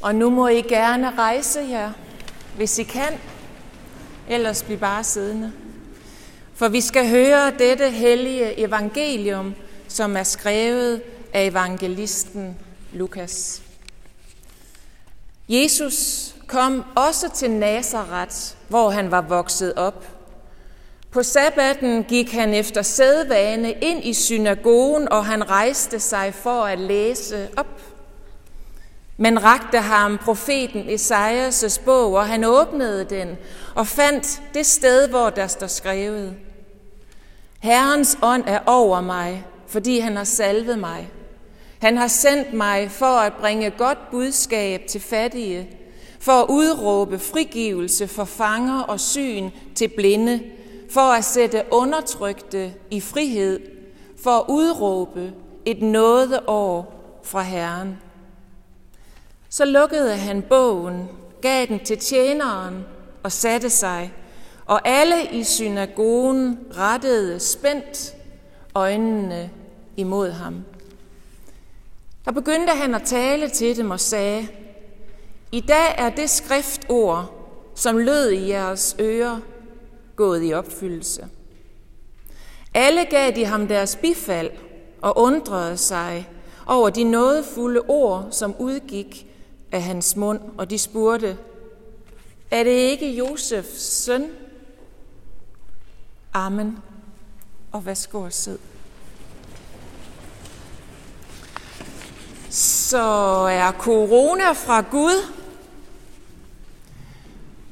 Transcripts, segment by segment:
Og nu må I gerne rejse jer, hvis I kan. Ellers bliv bare siddende. For vi skal høre dette hellige evangelium, som er skrevet af evangelisten Lukas. Jesus kom også til Nazareth, hvor han var vokset op. På sabbaten gik han efter sædvane ind i synagogen, og han rejste sig for at læse op. Men rakte ham profeten Esajas' bog, og han åbnede den og fandt det sted, hvor der står skrevet. Herrens ånd er over mig, fordi han har salvet mig. Han har sendt mig for at bringe godt budskab til fattige, for at udråbe frigivelse for fanger og syn til blinde, for at sætte undertrykte i frihed, for at udråbe et nådeår fra Herren. Så lukkede han bogen, gav den til tjeneren og satte sig, og alle i synagogen rettede spændt øjnene imod ham. Der begyndte han at tale til dem og sagde, I dag er det skriftord, som lød i jeres ører, gået i opfyldelse. Alle gav de ham deres bifald og undrede sig over de nådefulde ord, som udgik af hans mund, og de spurgte, er det ikke Josefs søn? Amen. Og værsgo og sid. Så er corona fra Gud.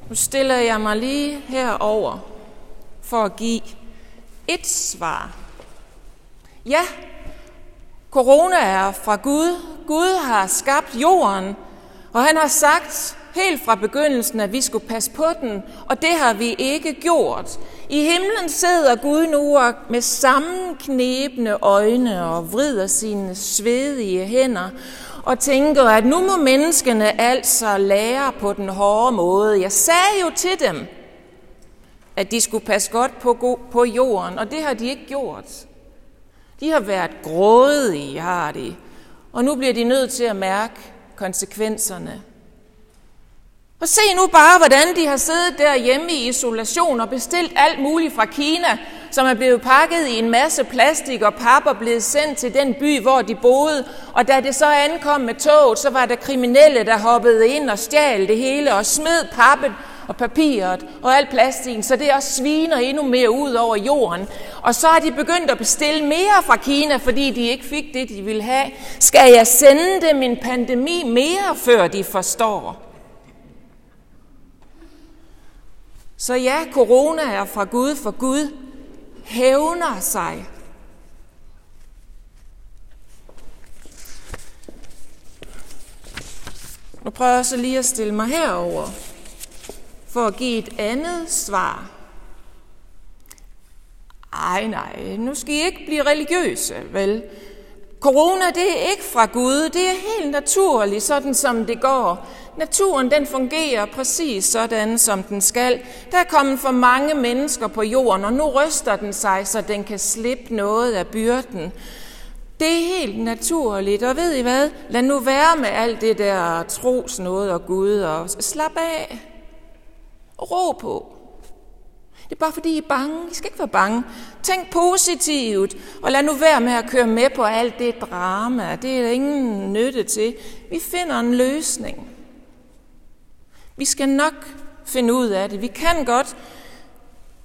Nu stiller jeg mig lige herover for at give et svar. Ja, corona er fra Gud. Gud har skabt jorden, og han har sagt helt fra begyndelsen, at vi skulle passe på den, og det har vi ikke gjort. I himlen sidder Gud nu med sammenknebende øjne og vrider sine svedige hænder og tænker, at nu må menneskene altså lære på den hårde måde. Jeg sagde jo til dem, at de skulle passe godt på, på jorden, og det har de ikke gjort. De har været grådige, har de, og nu bliver de nødt til at mærke konsekvenserne. Og se nu bare, hvordan de har siddet derhjemme i isolation og bestilt alt muligt fra Kina, som er blevet pakket i en masse plastik og pap og blevet sendt til den by, hvor de boede. Og da det så ankom med toget, så var der kriminelle, der hoppede ind og stjal det hele og smed pappet og papiret og alt plastikken, så det også sviner endnu mere ud over jorden. Og så har de begyndt at bestille mere fra Kina, fordi de ikke fik det, de ville have. Skal jeg sende dem en pandemi mere, før de forstår? Så ja, corona er fra Gud, for Gud hævner sig. Nu prøver jeg så lige at stille mig herover for at give et andet svar. Ej, nej, nu skal I ikke blive religiøse, vel? Corona, det er ikke fra Gud, det er helt naturligt, sådan som det går. Naturen den fungerer præcis sådan, som den skal. Der er kommet for mange mennesker på jorden, og nu ryster den sig, så den kan slippe noget af byrden. Det er helt naturligt, og ved I hvad? Lad nu være med alt det der tros noget og Gud, og slap af. Ro på. Det er bare fordi, I er bange. I skal ikke være bange. Tænk positivt, og lad nu være med at køre med på alt det drama. Det er der ingen nytte til. Vi finder en løsning. Vi skal nok finde ud af det. Vi kan godt.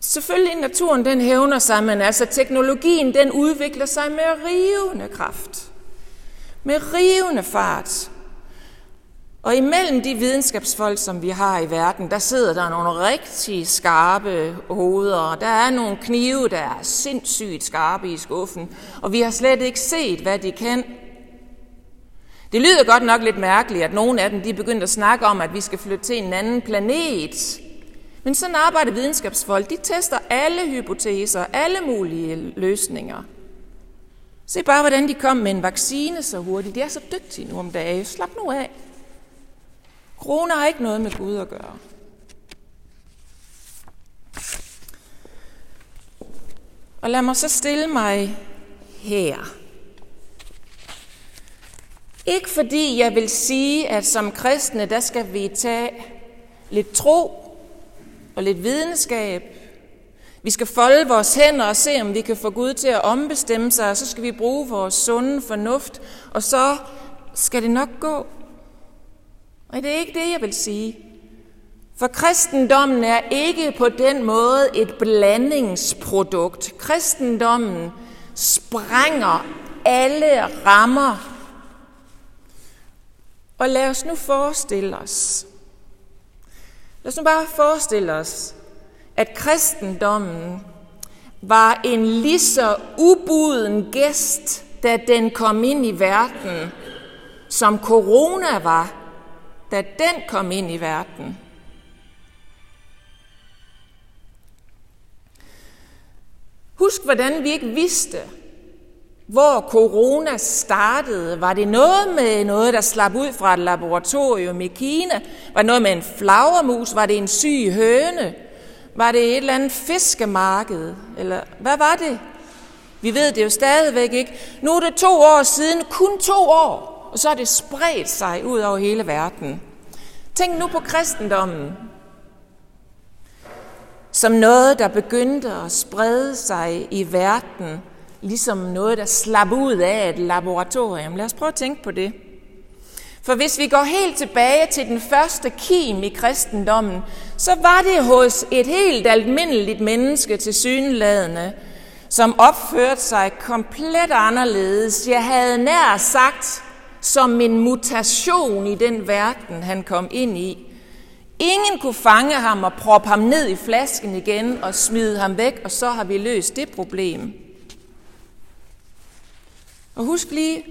Selvfølgelig naturen den hævner sig, men altså teknologien den udvikler sig med rivende kraft. Med rivende fart. Og imellem de videnskabsfolk, som vi har i verden, der sidder der nogle rigtig skarpe hoveder. Der er nogle knive, der er sindssygt skarpe i skuffen, og vi har slet ikke set, hvad de kan. Det lyder godt nok lidt mærkeligt, at nogle af dem de er begyndt at snakke om, at vi skal flytte til en anden planet. Men sådan arbejder videnskabsfolk. De tester alle hypoteser, alle mulige løsninger. Se bare, hvordan de kom med en vaccine så hurtigt. De er så dygtige nu om dagen. Slap nu af. Kroner har ikke noget med Gud at gøre. Og lad mig så stille mig her. Ikke fordi jeg vil sige, at som kristne, der skal vi tage lidt tro og lidt videnskab. Vi skal folde vores hænder og se, om vi kan få Gud til at ombestemme sig, og så skal vi bruge vores sunde fornuft, og så skal det nok gå. Og det er ikke det, jeg vil sige. For kristendommen er ikke på den måde et blandingsprodukt. Kristendommen sprænger alle rammer. Og lad os nu forestille os, lad os nu bare forestille os, at kristendommen var en lige så ubuden gæst, da den kom ind i verden, som corona var, da den kom ind i verden. Husk, hvordan vi ikke vidste, hvor corona startede. Var det noget med noget, der slap ud fra et laboratorium i Kina? Var det noget med en flagermus? Var det en syg høne? Var det et eller andet fiskemarked? Eller hvad var det? Vi ved det jo stadigvæk ikke. Nu er det to år siden, kun to år, og så er det spredt sig ud over hele verden. Tænk nu på kristendommen som noget, der begyndte at sprede sig i verden, ligesom noget, der slap ud af et laboratorium. Lad os prøve at tænke på det. For hvis vi går helt tilbage til den første kim i kristendommen, så var det hos et helt almindeligt menneske til synladende, som opførte sig komplet anderledes. Jeg havde nær sagt som en mutation i den verden, han kom ind i. Ingen kunne fange ham og proppe ham ned i flasken igen og smide ham væk, og så har vi løst det problem. Og husk lige,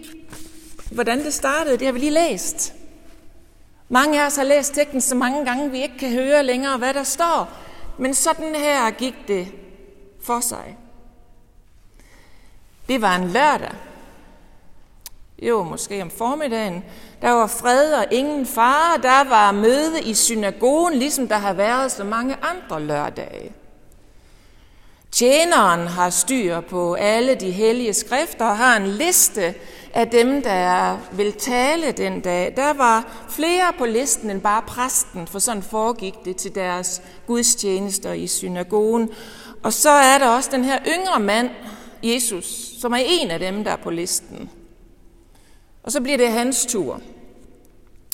hvordan det startede. Det har vi lige læst. Mange af os har læst teksten så mange gange, vi ikke kan høre længere, hvad der står. Men sådan her gik det for sig. Det var en lørdag. Jo, måske om formiddagen. Der var fred og ingen fare. Der var møde i synagogen, ligesom der har været så mange andre lørdage. Tjeneren har styr på alle de hellige skrifter og har en liste af dem, der vil tale den dag. Der var flere på listen end bare præsten, for sådan foregik det til deres gudstjenester i synagogen. Og så er der også den her yngre mand, Jesus, som er en af dem, der er på listen. Og så bliver det hans tur.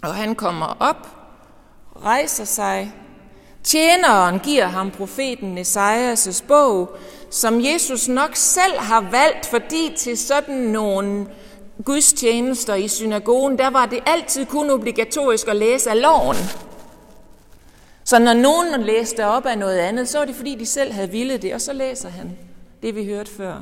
Og han kommer op, rejser sig. Tjeneren giver ham profeten Esajas' bog, som Jesus nok selv har valgt, fordi til sådan nogle gudstjenester i synagogen, der var det altid kun obligatorisk at læse af loven. Så når nogen læste op af noget andet, så var det fordi, de selv havde ville det, og så læser han det, vi hørte før.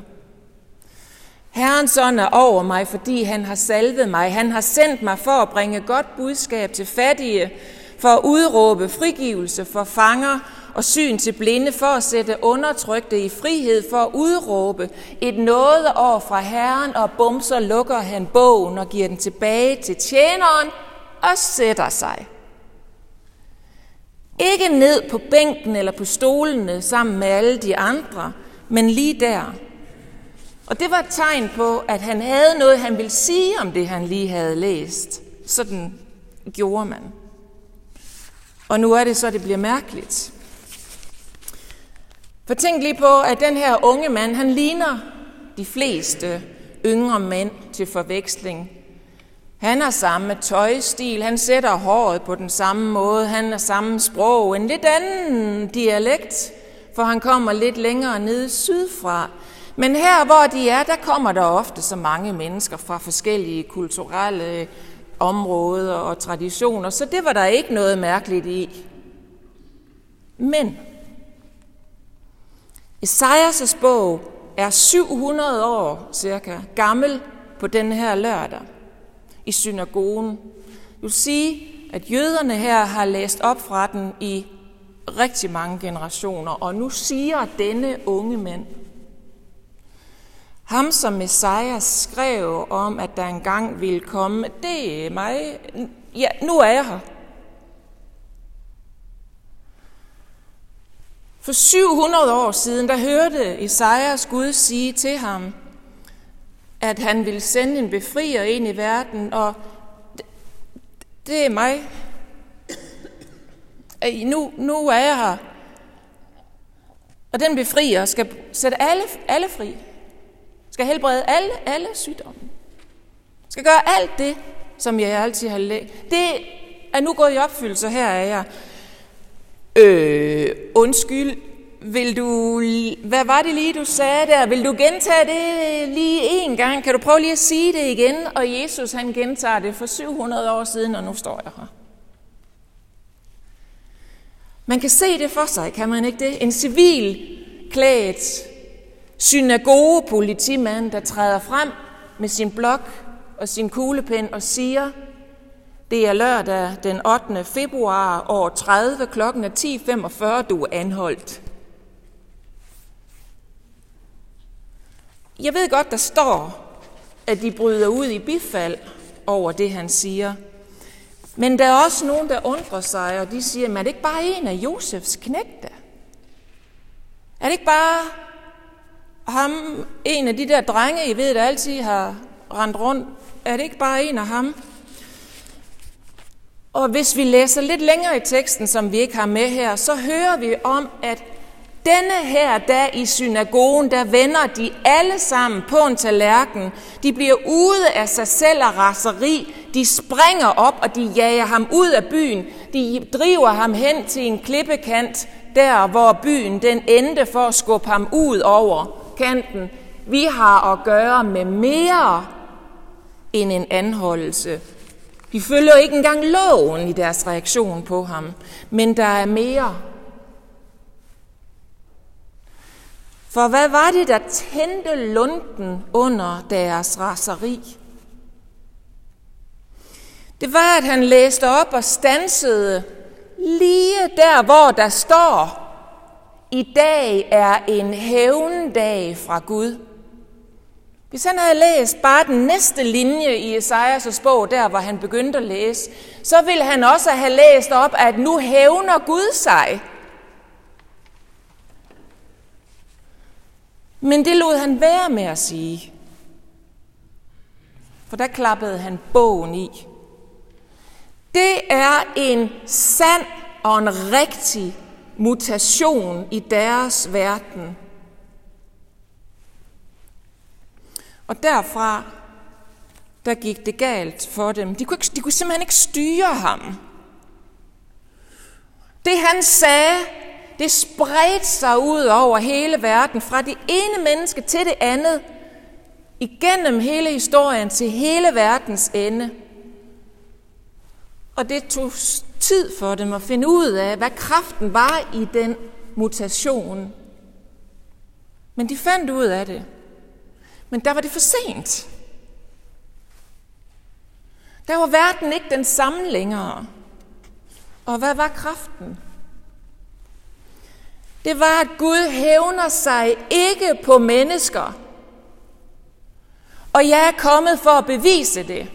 Herrens ånd er over mig, fordi han har salvet mig. Han har sendt mig for at bringe godt budskab til fattige, for at udråbe frigivelse for fanger og syn til blinde, for at sætte undertrykte i frihed, for at udråbe et nådeår fra Herren, og bumser lukker han bogen og giver den tilbage til tjeneren og sætter sig. Ikke ned på bænken eller på stolene sammen med alle de andre, men lige der – og det var et tegn på, at han havde noget, han ville sige om det, han lige havde læst. Sådan gjorde man. Og nu er det så, det bliver mærkeligt. For tænk lige på, at den her unge mand, han ligner de fleste yngre mænd til forveksling. Han har samme tøjstil, han sætter håret på den samme måde, han har samme sprog, en lidt anden dialekt, for han kommer lidt længere nede sydfra. Men her, hvor de er, der kommer der ofte så mange mennesker fra forskellige kulturelle områder og traditioner, så det var der ikke noget mærkeligt i. Men Esajas' bog er 700 år cirka gammel på den her lørdag i synagogen. Du vil sige, at jøderne her har læst op fra den i rigtig mange generationer, og nu siger denne unge mand, ham, som Messias skrev om, at der engang ville komme, det er mig. Ja, nu er jeg her. For 700 år siden, der hørte Esajas Gud sige til ham, at han ville sende en befrier ind i verden, og Det er mig. Nu, nu er jeg her. Og den befrier skal sætte alle, alle fri. Skal helbrede alle, alle sygdomme. Skal gøre alt det, som jeg altid har lært. Det er nu gået i opfyldelse. Her er jeg. Øh, undskyld, vil du, hvad var det lige, du sagde der? Vil du gentage det lige en gang? Kan du prøve lige at sige det igen? Og Jesus, han gentager det for 700 år siden, og nu står jeg her. Man kan se det for sig, kan man ikke det? En civil klædt synagogepolitimand, der træder frem med sin blok og sin kuglepen og siger, det er lørdag den 8. februar år 30, klokken er 10.45, du er anholdt. Jeg ved godt, der står, at de bryder ud i bifald over det, han siger. Men der er også nogen, der undrer sig, og de siger, men er det ikke bare en af Josefs knægte? Er det ikke bare ham, en af de der drenge, I ved, der altid har rendt rundt? Er det ikke bare en af ham? Og hvis vi læser lidt længere i teksten, som vi ikke har med her, så hører vi om, at denne her dag i synagogen, der vender de alle sammen på en tallerken. De bliver ude af sig selv og raseri. De springer op, og de jager ham ud af byen. De driver ham hen til en klippekant, der hvor byen den endte for at skubbe ham ud over kanten. Vi har at gøre med mere end en anholdelse. De følger ikke engang loven i deres reaktion på ham, men der er mere. For hvad var det, der tændte lunden under deres raseri? Det var, at han læste op og stansede lige der, hvor der står, i dag er en hævndag fra Gud. Hvis han havde læst bare den næste linje i Esajas' bog, der hvor han begyndte at læse, så ville han også have læst op, at nu hævner Gud sig. Men det lod han være med at sige. For der klappede han bogen i. Det er en sand og en rigtig mutation i deres verden. Og derfra, der gik det galt for dem. De kunne, ikke, de kunne simpelthen ikke styre ham. Det han sagde, det spredte sig ud over hele verden, fra det ene menneske til det andet, igennem hele historien til hele verdens ende. Og det tog tid for dem at finde ud af, hvad kraften var i den mutation. Men de fandt ud af det. Men der var det for sent. Der var verden ikke den samme længere. Og hvad var kraften? Det var, at Gud hævner sig ikke på mennesker. Og jeg er kommet for at bevise det,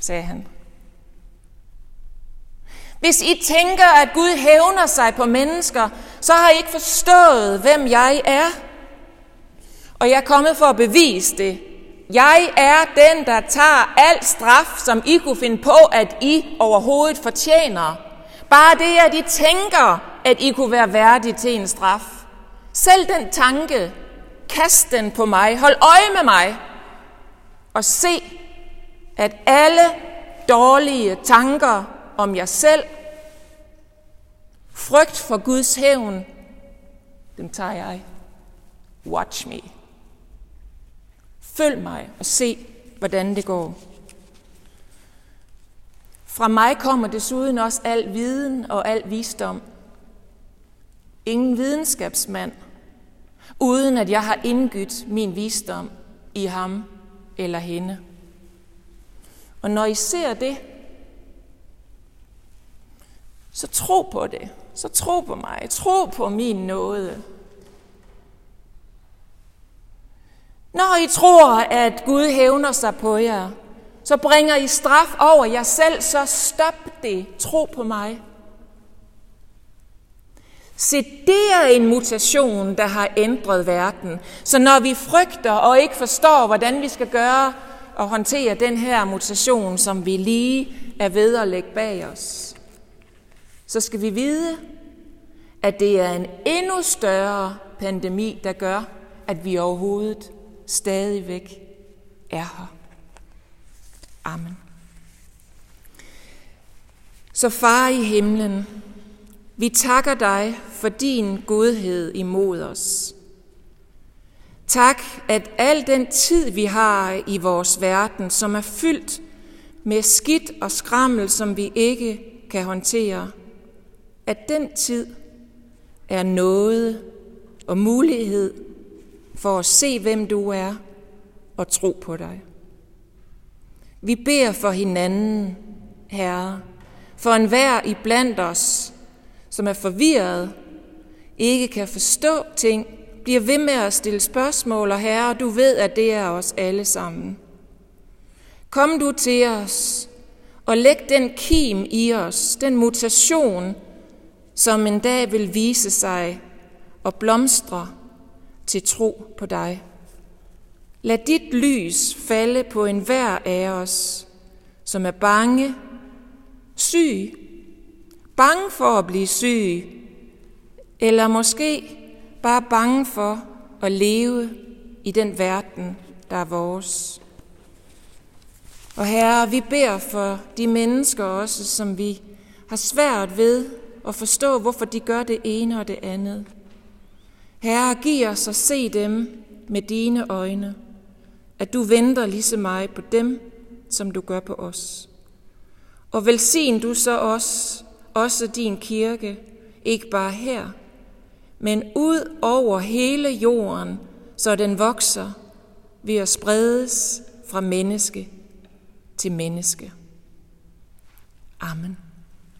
sagde han. Hvis I tænker, at Gud hævner sig på mennesker, så har I ikke forstået, hvem jeg er. Og jeg er kommet for at bevise det. Jeg er den, der tager al straf, som I kunne finde på, at I overhovedet fortjener. Bare det, at I tænker, at I kunne være værdige til en straf. Selv den tanke, kast den på mig, hold øje med mig, og se, at alle dårlige tanker om jer selv, frygt for Guds hævn, dem tager jeg. Watch me. Følg mig og se, hvordan det går. Fra mig kommer desuden også al viden og al visdom. Ingen videnskabsmand, uden at jeg har indgydt min visdom i ham eller hende. Og når I ser det, så tro på det. Så tro på mig. Tro på min nåde. Når I tror, at Gud hævner sig på jer, så bringer I straf over jer selv, så stop det. Tro på mig. Se, det er en mutation, der har ændret verden. Så når vi frygter og ikke forstår, hvordan vi skal gøre og håndtere den her mutation, som vi lige er ved at lægge bag os, så skal vi vide, at det er en endnu større pandemi, der gør, at vi overhovedet stadigvæk er her. Amen. Så far i himlen, vi takker dig for din godhed imod os. Tak, at al den tid, vi har i vores verden, som er fyldt med skidt og skrammel, som vi ikke kan håndtere, at den tid er noget og mulighed for at se, hvem du er og tro på dig. Vi beder for hinanden, Herre, for enhver i blandt os, som er forvirret, ikke kan forstå ting, bliver ved med at stille spørgsmål, og Herre, du ved, at det er os alle sammen. Kom du til os og læg den kim i os, den mutation, som en dag vil vise sig og blomstre til tro på dig. Lad dit lys falde på enhver af os, som er bange, syg, bange for at blive syg, eller måske bare bange for at leve i den verden, der er vores. Og herre, vi beder for de mennesker også, som vi har svært ved og forstå, hvorfor de gør det ene og det andet. Herre, giv os at se dem med dine øjne, at du venter lige så meget på dem, som du gør på os. Og velsign du så os, også din kirke, ikke bare her, men ud over hele jorden, så den vokser ved at spredes fra menneske til menneske. Amen.